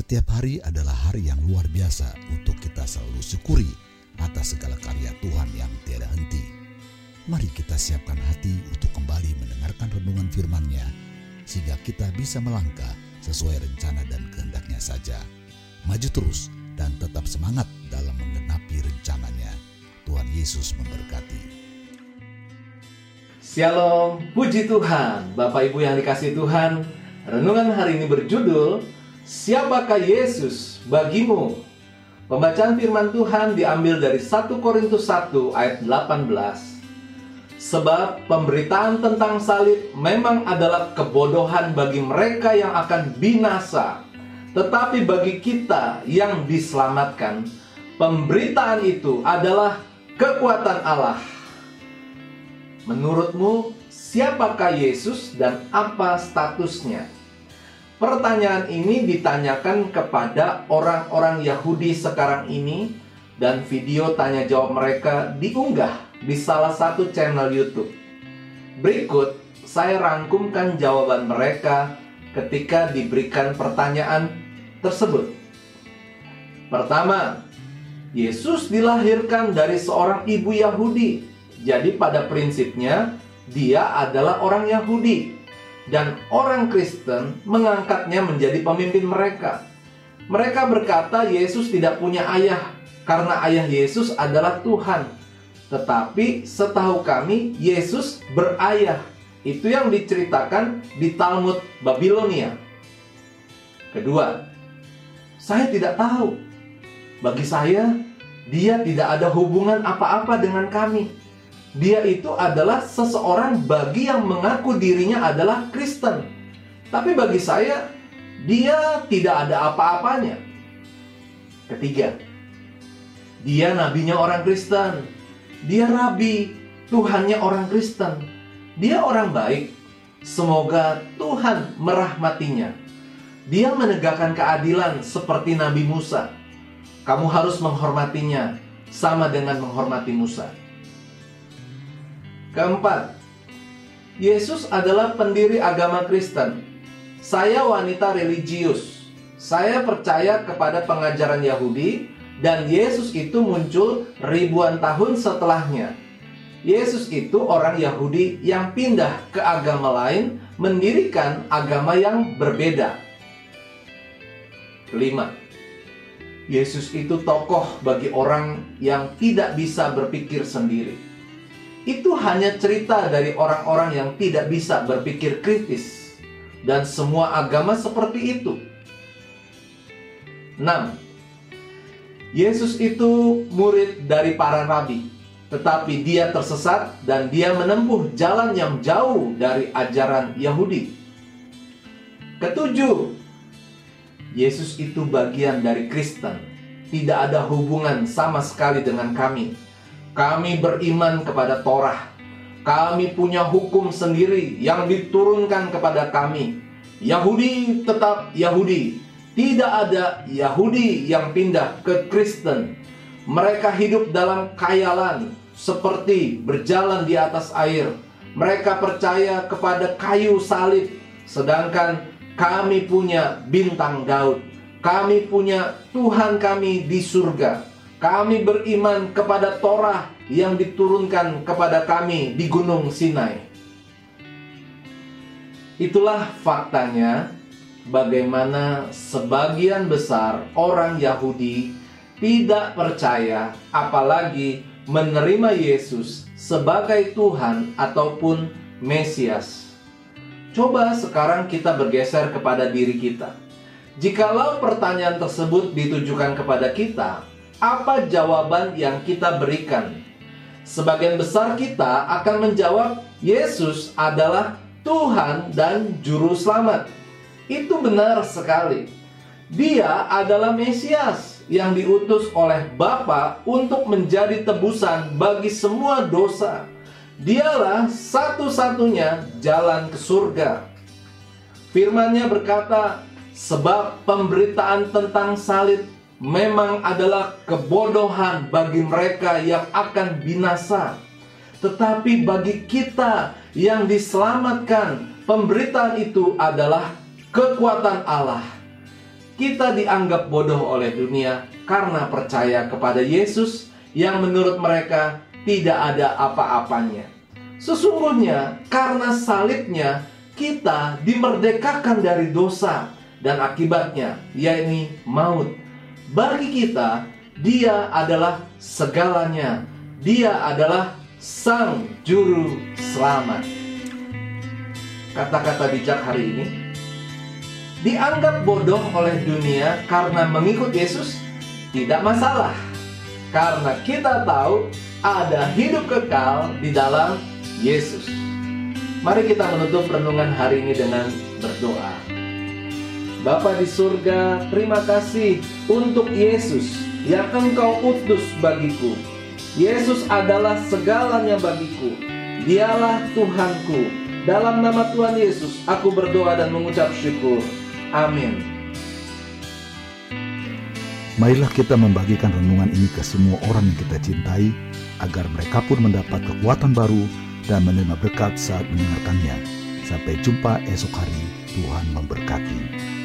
Setiap hari adalah hari yang luar biasa untuk kita selalu syukuri atas segala karya Tuhan yang tiada henti. Mari kita siapkan hati untuk kembali mendengarkan renungan firman-Nya, sehingga kita bisa melangkah sesuai rencana dan kehendaknya saja. Maju terus dan tetap semangat dalam menggenapi rencananya. Tuhan Yesus memberkati. Shalom, puji Tuhan, Bapak Ibu yang dikasih Tuhan. Renungan hari ini berjudul Siapakah Yesus bagimu? Pembacaan firman Tuhan diambil dari 1 Korintus 1 ayat 18. Sebab pemberitaan tentang salib memang adalah kebodohan bagi mereka yang akan binasa. Tetapi bagi kita yang diselamatkan, pemberitaan itu adalah kekuatan Allah. Menurutmu, siapakah Yesus dan apa statusnya? Pertanyaan ini ditanyakan kepada orang-orang Yahudi sekarang ini dan video tanya jawab mereka diunggah di salah satu channel YouTube. Berikut saya rangkumkan jawaban mereka ketika diberikan pertanyaan tersebut. Pertama, Yesus dilahirkan dari seorang ibu Yahudi. Jadi pada prinsipnya dia adalah orang Yahudi dan orang Kristen mengangkatnya menjadi pemimpin mereka. Mereka berkata Yesus tidak punya ayah karena ayah Yesus adalah Tuhan. Tetapi setahu kami Yesus berayah. Itu yang diceritakan di Talmud Babilonia. Kedua, saya tidak tahu. Bagi saya, dia tidak ada hubungan apa-apa dengan kami dia itu adalah seseorang bagi yang mengaku dirinya adalah Kristen. Tapi bagi saya, dia tidak ada apa-apanya. Ketiga, dia nabinya orang Kristen. Dia rabi, Tuhannya orang Kristen. Dia orang baik. Semoga Tuhan merahmatinya. Dia menegakkan keadilan seperti Nabi Musa. Kamu harus menghormatinya sama dengan menghormati Musa. Keempat, Yesus adalah pendiri agama Kristen. Saya wanita religius. Saya percaya kepada pengajaran Yahudi dan Yesus itu muncul ribuan tahun setelahnya. Yesus itu orang Yahudi yang pindah ke agama lain, mendirikan agama yang berbeda. Kelima, Yesus itu tokoh bagi orang yang tidak bisa berpikir sendiri itu hanya cerita dari orang-orang yang tidak bisa berpikir kritis. Dan semua agama seperti itu. 6. Yesus itu murid dari para rabi, tetapi dia tersesat dan dia menempuh jalan yang jauh dari ajaran Yahudi. Ketujuh, Yesus itu bagian dari Kristen, tidak ada hubungan sama sekali dengan kami kami beriman kepada Torah. Kami punya hukum sendiri yang diturunkan kepada kami. Yahudi tetap Yahudi. Tidak ada Yahudi yang pindah ke Kristen. Mereka hidup dalam kayalan seperti berjalan di atas air. Mereka percaya kepada kayu salib, sedangkan kami punya bintang Daud. Kami punya Tuhan kami di surga. Kami beriman kepada Torah yang diturunkan kepada kami di Gunung Sinai. Itulah faktanya bagaimana sebagian besar orang Yahudi tidak percaya apalagi menerima Yesus sebagai Tuhan ataupun Mesias. Coba sekarang kita bergeser kepada diri kita. Jikalau pertanyaan tersebut ditujukan kepada kita, apa jawaban yang kita berikan? Sebagian besar kita akan menjawab Yesus adalah Tuhan dan Juru Selamat. Itu benar sekali. Dia adalah Mesias yang diutus oleh Bapa untuk menjadi tebusan bagi semua dosa. Dialah satu-satunya jalan ke surga. Firman-Nya berkata, sebab pemberitaan tentang salib memang adalah kebodohan bagi mereka yang akan binasa. Tetapi bagi kita yang diselamatkan, pemberitaan itu adalah kekuatan Allah. kita dianggap bodoh oleh dunia karena percaya kepada Yesus yang menurut mereka tidak ada apa-apanya. Sesungguhnya karena salibnya kita dimerdekakan dari dosa dan akibatnya yakni maut. Bagi kita dia adalah segalanya. Dia adalah sang juru selamat. Kata-kata bijak hari ini dianggap bodoh oleh dunia karena mengikut Yesus tidak masalah. Karena kita tahu ada hidup kekal di dalam Yesus. Mari kita menutup renungan hari ini dengan berdoa. Bapa di surga, terima kasih untuk Yesus yang engkau utus bagiku. Yesus adalah segalanya bagiku. Dialah Tuhanku. Dalam nama Tuhan Yesus, aku berdoa dan mengucap syukur. Amin. Marilah kita membagikan renungan ini ke semua orang yang kita cintai, agar mereka pun mendapat kekuatan baru dan menerima berkat saat mendengarkannya. Sampai jumpa esok hari, Tuhan memberkati.